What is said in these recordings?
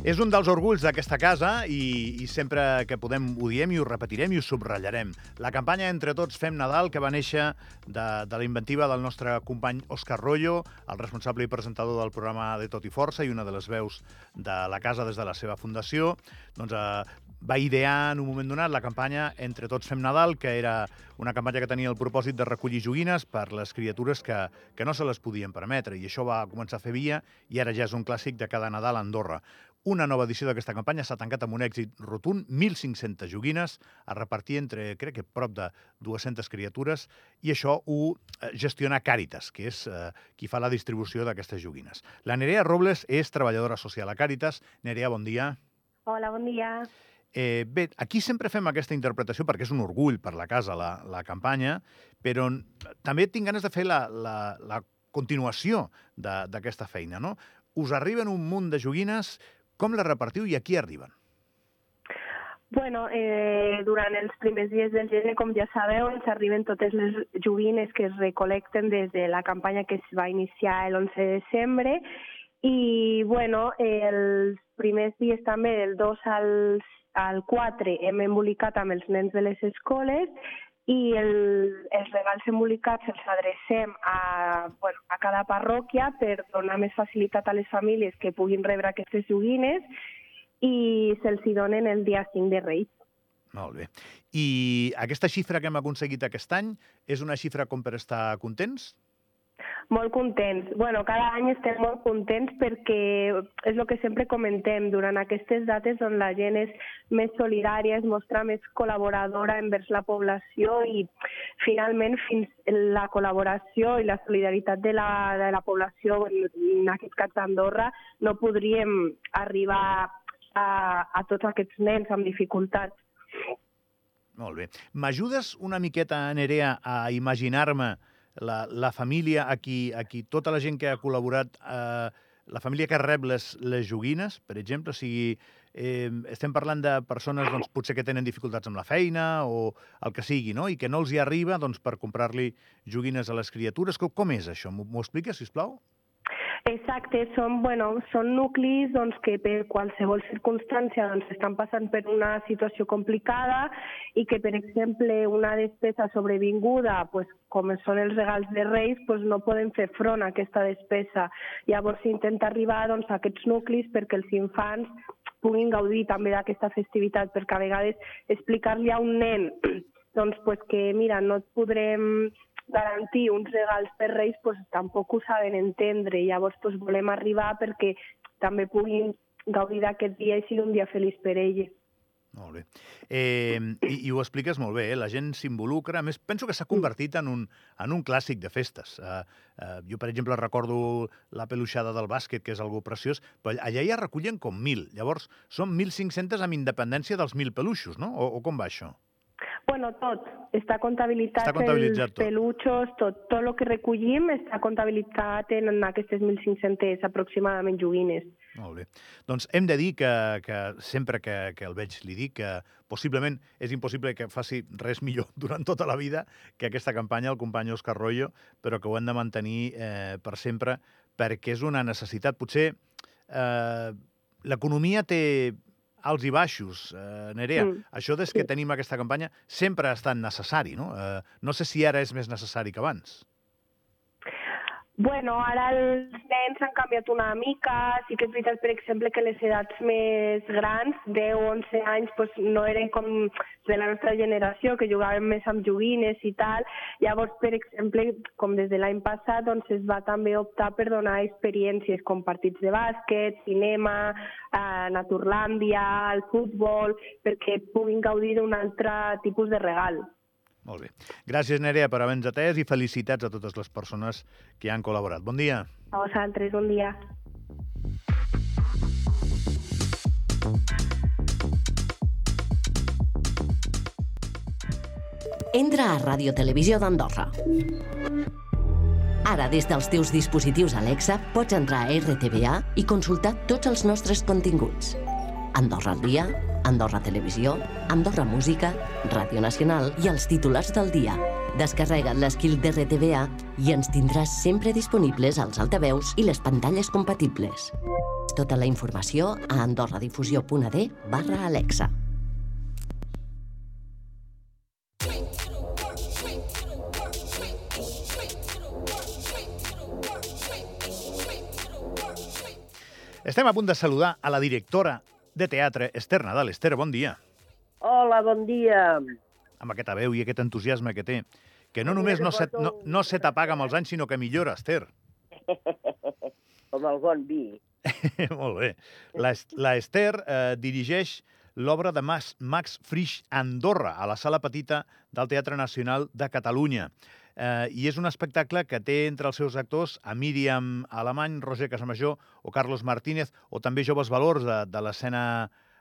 És un dels orgulls d'aquesta casa i, i sempre que podem ho diem i ho repetirem i ho subratllarem. La campanya Entre tots fem Nadal, que va néixer de, de la inventiva del nostre company Òscar Rollo, el responsable i presentador del programa de Tot i Força i una de les veus de la casa des de la seva fundació, doncs, eh, va idear en un moment donat la campanya Entre tots fem Nadal, que era una campanya que tenia el propòsit de recollir joguines per les criatures que, que no se les podien permetre. I això va començar a fer via i ara ja és un clàssic de cada Nadal a Andorra. Una nova edició d'aquesta campanya s'ha tancat amb un èxit rotund, 1.500 joguines a repartir entre, crec que prop de 200 criatures, i això ho eh, gestiona Càritas, que és eh, qui fa la distribució d'aquestes joguines. La Nerea Robles és treballadora social a Càritas. Nerea, bon dia. Hola, bon dia. Eh, bé, aquí sempre fem aquesta interpretació perquè és un orgull per la casa, la, la campanya, però també tinc ganes de fer la, la, la continuació d'aquesta feina. No? Us arriben un munt de joguines, com les repartiu i a qui arriben? Bueno, eh, durant els primers dies del gener, com ja sabeu, ens arriben totes les joguines que es recolecten des de la campanya que es va iniciar l'11 de desembre i, bueno, eh, els primers dies també, del 2 al, al 4, hem embolicat amb els nens de les escoles i el, els regals embolicats els adrecem a, bueno, a cada parròquia per donar més facilitat a les famílies que puguin rebre aquestes joguines i se'ls hi donen el dia 5 de Reis. Molt bé. I aquesta xifra que hem aconseguit aquest any és una xifra com per estar contents? Molt contents. bueno, cada any estem molt contents perquè és el que sempre comentem, durant aquestes dates on la gent és més solidària, es mostra més col·laboradora envers la població i finalment fins la col·laboració i la solidaritat de la, de la població, en aquest cas d'Andorra, no podríem arribar a, a tots aquests nens amb dificultats. Molt bé. M'ajudes una miqueta, Nerea, a imaginar-me la, la família a qui, a qui tota la gent que ha col·laborat, eh, la família que rep les, les joguines, per exemple, o sigui, eh, estem parlant de persones doncs, potser que tenen dificultats amb la feina o el que sigui, no? i que no els hi arriba doncs, per comprar-li joguines a les criatures. Com, com és això? M'ho expliques, sisplau? plau? Exacte, són, bueno, són nuclis doncs, que per qualsevol circumstància doncs, estan passant per una situació complicada i que, per exemple, una despesa sobrevinguda, pues, com són els regals de Reis, pues, no poden fer front a aquesta despesa. Llavors s'intenta arribar doncs, a aquests nuclis perquè els infants puguin gaudir també d'aquesta festivitat, perquè a vegades explicar-li a un nen doncs, pues, que mira, no et podrem garantir uns regals per Reis pues, tampoc ho saben entendre. Llavors pues, volem arribar perquè també puguin gaudir d'aquest dia i sigui un dia feliç per ells. Molt bé. Eh, i, I ho expliques molt bé, eh? la gent s'involucra. Més, penso que s'ha convertit en un, en un clàssic de festes. Eh, eh, jo, per exemple, recordo la peluixada del bàsquet, que és algo preciós, però allà ja recullen com mil. Llavors, són 1.500 amb independència dels mil peluixos, no? O, o com va això? Bueno, tot. Està comptabilitzat, està comptabilitzat els tot. tot. Tot el que recollim està comptabilitzat en, aquestes 1.500 aproximadament joguines. Molt bé. Doncs hem de dir que, que sempre que, que el veig li dic que possiblement és impossible que faci res millor durant tota la vida que aquesta campanya el company Òscar Rollo, però que ho hem de mantenir eh, per sempre perquè és una necessitat. Potser eh, l'economia té alts i baixos, eh, Nerea. Mm. Això des que sí. tenim aquesta campanya sempre ha estat necessari, no? Eh, no sé si ara és més necessari que abans. Bueno, ara els nens han canviat una mica. Sí que és veritat, per exemple, que les edats més grans, 10 o 11 anys, pues, no eren com de la nostra generació, que jugaven més amb joguines i tal. Llavors, per exemple, com des de l'any passat, doncs es va també optar per donar experiències com partits de bàsquet, cinema, eh, Naturlàndia, el futbol, perquè puguin gaudir d'un altre tipus de regal. Molt bé. Gràcies, Nerea, per haver-nos atès i felicitats a totes les persones que han col·laborat. Bon dia. A vosaltres, bon dia. Entra a Radio Televisió d'Andorra. Ara, des dels teus dispositius Alexa, pots entrar a RTBA i consultar tots els nostres continguts. Andorra al dia, Andorra Televisió, Andorra Música, Ràdio Nacional i els titulars del dia. Descarrega't l'esquil de RTVA i ens tindràs sempre disponibles als altaveus i les pantalles compatibles. Tota la informació a andorradifusió.d barra Alexa. Estem a punt de saludar a la directora de teatre, Esther Nadal. Esther, bon dia. Hola, bon dia. Amb aquesta veu i aquest entusiasme que té, que no només no se, no, no se t'apaga amb els anys, sinó que millora, Esther. Com el bon vi. Molt bé. La, la Esther eh, dirigeix l'obra de Max, Max Frisch Andorra a la Sala Petita del Teatre Nacional de Catalunya. Eh, I és un espectacle que té entre els seus actors a Míriam Alemany, Roger Casamajor o Carlos Martínez, o també joves valors de, de l'escena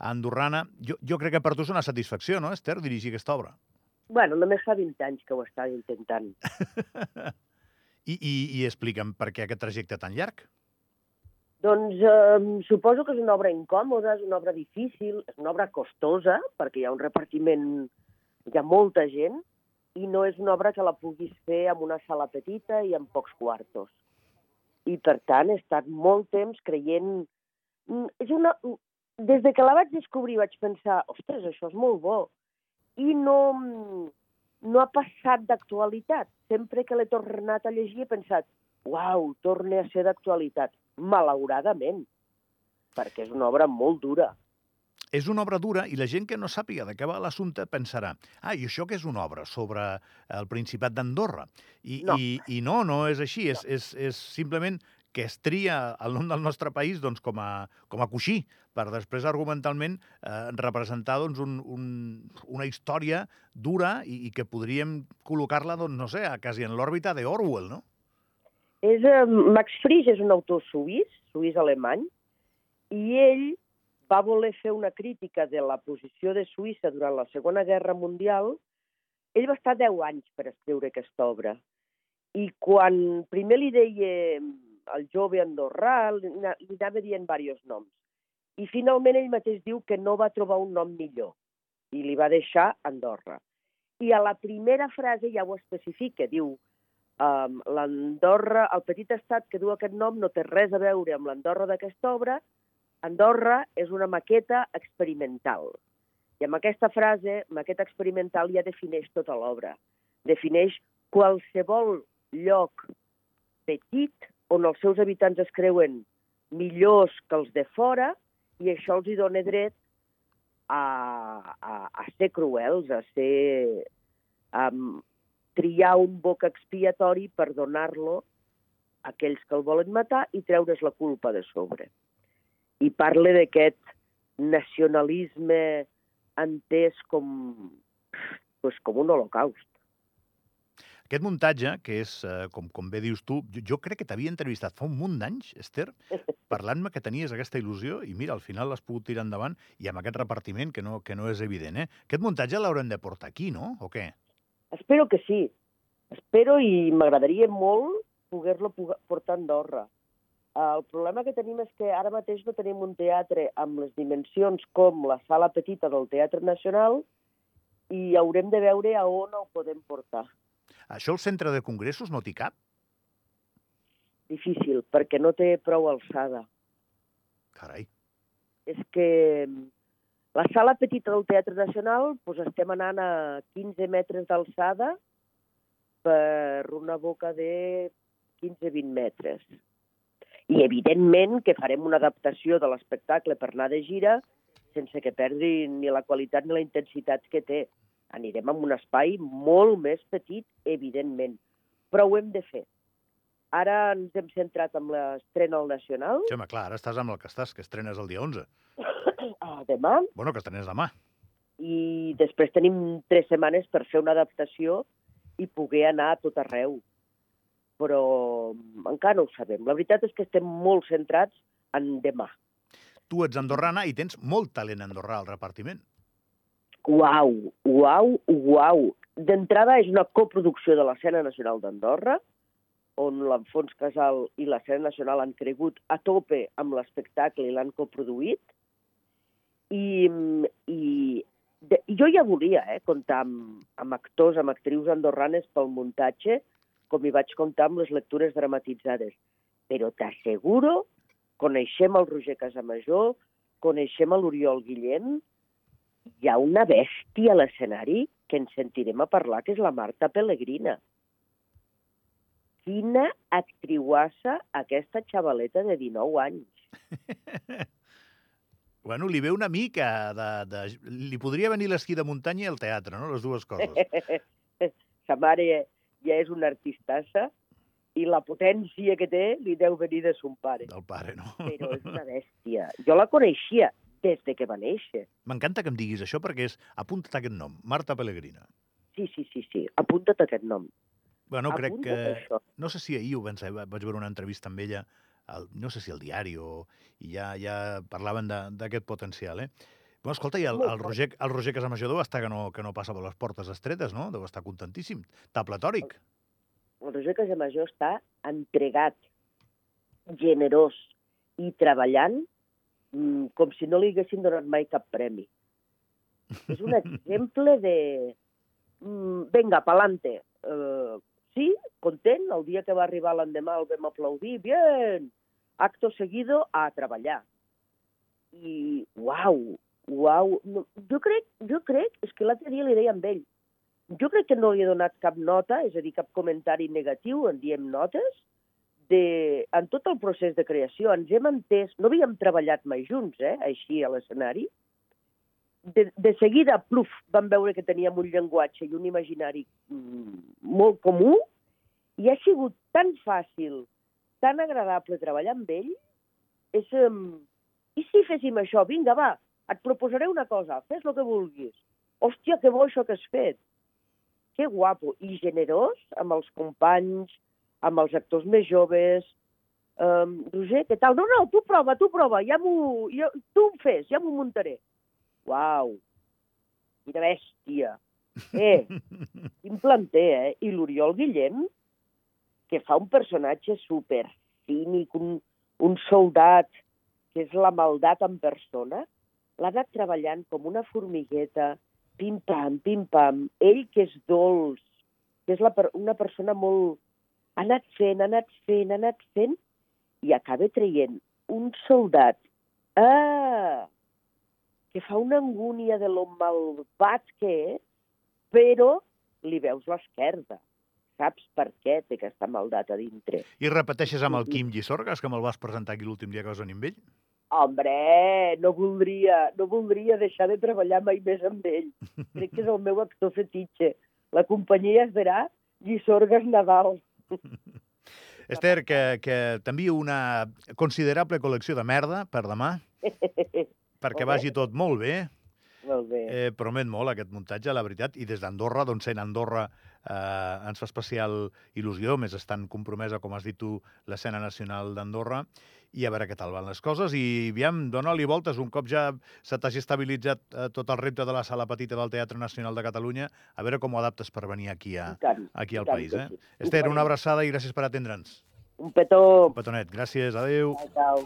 andorrana. Jo, jo crec que per tu és una satisfacció, no, Esther, dirigir aquesta obra? Bueno, només fa 20 anys que ho estava intentant. I, i, i explica'm per què aquest trajecte tan llarg. Doncs eh, suposo que és una obra incòmoda, és una obra difícil, és una obra costosa, perquè hi ha un repartiment, hi ha molta gent, i no és una obra que la puguis fer amb una sala petita i amb pocs quartos. I, per tant, he estat molt temps creient... Mm, És una... Des de que la vaig descobrir vaig pensar, ostres, això és molt bo. I no, no ha passat d'actualitat. Sempre que l'he tornat a llegir he pensat, uau, torna a ser d'actualitat. Malauradament, perquè és una obra molt dura. És una obra dura i la gent que no sàpiga de què va l'assumpte pensarà ah, i això que és una obra sobre el Principat d'Andorra? I, No. i, I no, no és així. És, és, és simplement que es tria el nom del nostre país doncs, com, a, com a coixí per després argumentalment eh, representar doncs, un, un, una història dura i, i que podríem col·locar-la, doncs, no sé, a, quasi en l'òrbita d'Orwell, no? És, eh, Max Frisch és un autor suís, suís-alemany, i ell va voler fer una crítica de la posició de Suïssa durant la Segona Guerra Mundial. Ell va estar 10 anys per escriure aquesta obra. I quan primer li deia el jove andorrà, li na- li anava dient diversos noms. I finalment ell mateix diu que no va trobar un nom millor i li va deixar Andorra. I a la primera frase ja ho especifica, diu um, l'Andorra, el petit estat que du aquest nom no té res a veure amb l'Andorra d'aquesta obra, Andorra és una maqueta experimental. I amb aquesta frase, maqueta experimental ja defineix tota l'obra. Defineix qualsevol lloc petit on els seus habitants es creuen millors que els de fora i això els hi dona dret a, a, a ser cruels, a ser... a triar un boc expiatori per donar-lo a aquells que el volen matar i treure's la culpa de sobre. I parla d'aquest nacionalisme entès com, pues, com un holocaust. Aquest muntatge, que és, eh, com, com bé dius tu, jo, jo crec que t'havia entrevistat fa un munt d'anys, Esther, parlant-me que tenies aquesta il·lusió i mira, al final l'has pogut tirar endavant i amb aquest repartiment que no, que no és evident. Eh? Aquest muntatge l'haurem de portar aquí, no? O què? Espero que sí. Espero i m'agradaria molt poder-lo portar a Andorra. El problema que tenim és que ara mateix no tenim un teatre amb les dimensions com la sala petita del Teatre Nacional i haurem de veure a on el podem portar. Això el centre de congressos no t'hi cap? Difícil, perquè no té prou alçada. Carai. És que mm, la sala petita del Teatre Nacional doncs estem anant a 15 metres d'alçada per una boca de 15-20 metres. I, evidentment, que farem una adaptació de l'espectacle per anar de gira sense que perdi ni la qualitat ni la intensitat que té. Anirem a un espai molt més petit, evidentment, però ho hem de fer. Ara ens hem centrat en l'estrena al Nacional, Sí, home, clar, ara estàs amb el que estàs, que estrenes el dia 11. ah, demà, Bueno, que estrenes demà. i després tenim tres setmanes per fer una adaptació i poder anar a tot arreu. Però encara no ho sabem. La veritat és que estem molt centrats en demà. Tu ets andorrana i tens molt talent andorrà al repartiment. Uau, uau, uau. D'entrada és una coproducció de l'Escena Nacional d'Andorra, on l'Enfons Casal i l'Escena Nacional han cregut a tope amb l'espectacle i l'han coproduït. I, i de, jo ja volia eh, comptar amb, amb actors, amb actrius andorranes pel muntatge, com hi vaig comptar amb les lectures dramatitzades. Però t'asseguro coneixem el Roger Casamajor, coneixem l'Oriol Guillem, hi ha una bèstia a l'escenari que ens sentirem a parlar, que és la Marta Pellegrina. Quina actriuassa aquesta xavaleta de 19 anys. Bueno, li ve una mica de... de... Li podria venir l'esquí de muntanya i el teatre, no? Les dues coses. Sa mare ja és una artistassa i la potència que té li deu venir de son pare. Del pare, no? Però és una bèstia. Jo la coneixia des de que va néixer. M'encanta que em diguis això perquè és... Apunta't aquest nom, Marta Pellegrina. Sí, sí, sí, sí. Apunta't aquest nom. Bueno, crec que... Això. No sé si ahir ho vaig, vaig veure una entrevista amb ella, al, no sé si al diari o... I ja, ja parlaven de- d'aquest potencial, eh? Bueno, escolta, i el, el. Roger, el Roger Casamajor deu estar que no, que no passa per les portes estretes, no? Deu estar contentíssim. Està platòric. El Roger Casamajor està entregat, generós i treballant mm, com si no li haguessin donat mai cap premi. És un exemple de... Mm, venga, pa'lante. Uh, sí, content, el dia que va arribar l'endemà el vam aplaudir, bien, acto seguido a treballar. I, uau, uau, no, jo crec, jo crec, és que l'altre dia li deia amb ell, jo crec que no li he donat cap nota, és a dir, cap comentari negatiu, en diem notes, de, en tot el procés de creació ens hem entès, no havíem treballat mai junts, eh, així a l'escenari, de, de seguida, pluf, vam veure que teníem un llenguatge i un imaginari mm, molt comú, i ha sigut tan fàcil, tan agradable treballar amb ell, és... Um, I si féssim això? Vinga, va, et proposaré una cosa, fes el que vulguis. Hòstia, que bo això que has fet. Que guapo. I generós amb els companys, amb els actors més joves. Um, Roger, què tal? No, no, tu prova, tu prova, ja m'ho... Ja, tu em fes, ja m'ho muntaré. Uau, quina bèstia. Eh, quin planter, eh? I l'Oriol Guillem, que fa un personatge super cínic, un, un soldat que és la maldat en persona, l'ha anat treballant com una formigueta, pim-pam, pim-pam, ell que és dolç, que és la, per- una persona molt... Ha anat fent, ha anat fent, ha anat fent, i acaba traient un soldat ah, que fa una angúnia de lo malvat que és, però li veus l'esquerda. Saps per què té aquesta maldat a dintre. I repeteixes amb el Quim Llisorgas, que me'l vas presentar aquí l'últim dia que vas venir amb ell? Hombre, no voldria, no voldria deixar de treballar mai més amb ell. Crec que és el meu actor fetitxe. La companyia es verà Llisorgas Nadal. Esther, que, que t'envio una considerable col·lecció de merda per demà, perquè vagi tot molt bé. Molt bé. Eh, promet molt aquest muntatge, la veritat, i des d'Andorra, doncs sent Andorra, eh, ens fa especial il·lusió, més estan compromesa, com has dit tu, l'escena nacional d'Andorra, i a veure què tal van les coses, i aviam, dona-li voltes, un cop ja se t'hagi estabilitzat eh, tot el repte de la sala petita del Teatre Nacional de Catalunya, a veure com ho adaptes per venir aquí, a, tant, aquí al tant país. Eh? sí. Esther, una abraçada i gràcies per atendre'ns. Un petó. Petonet, gràcies, adeu. Ciao.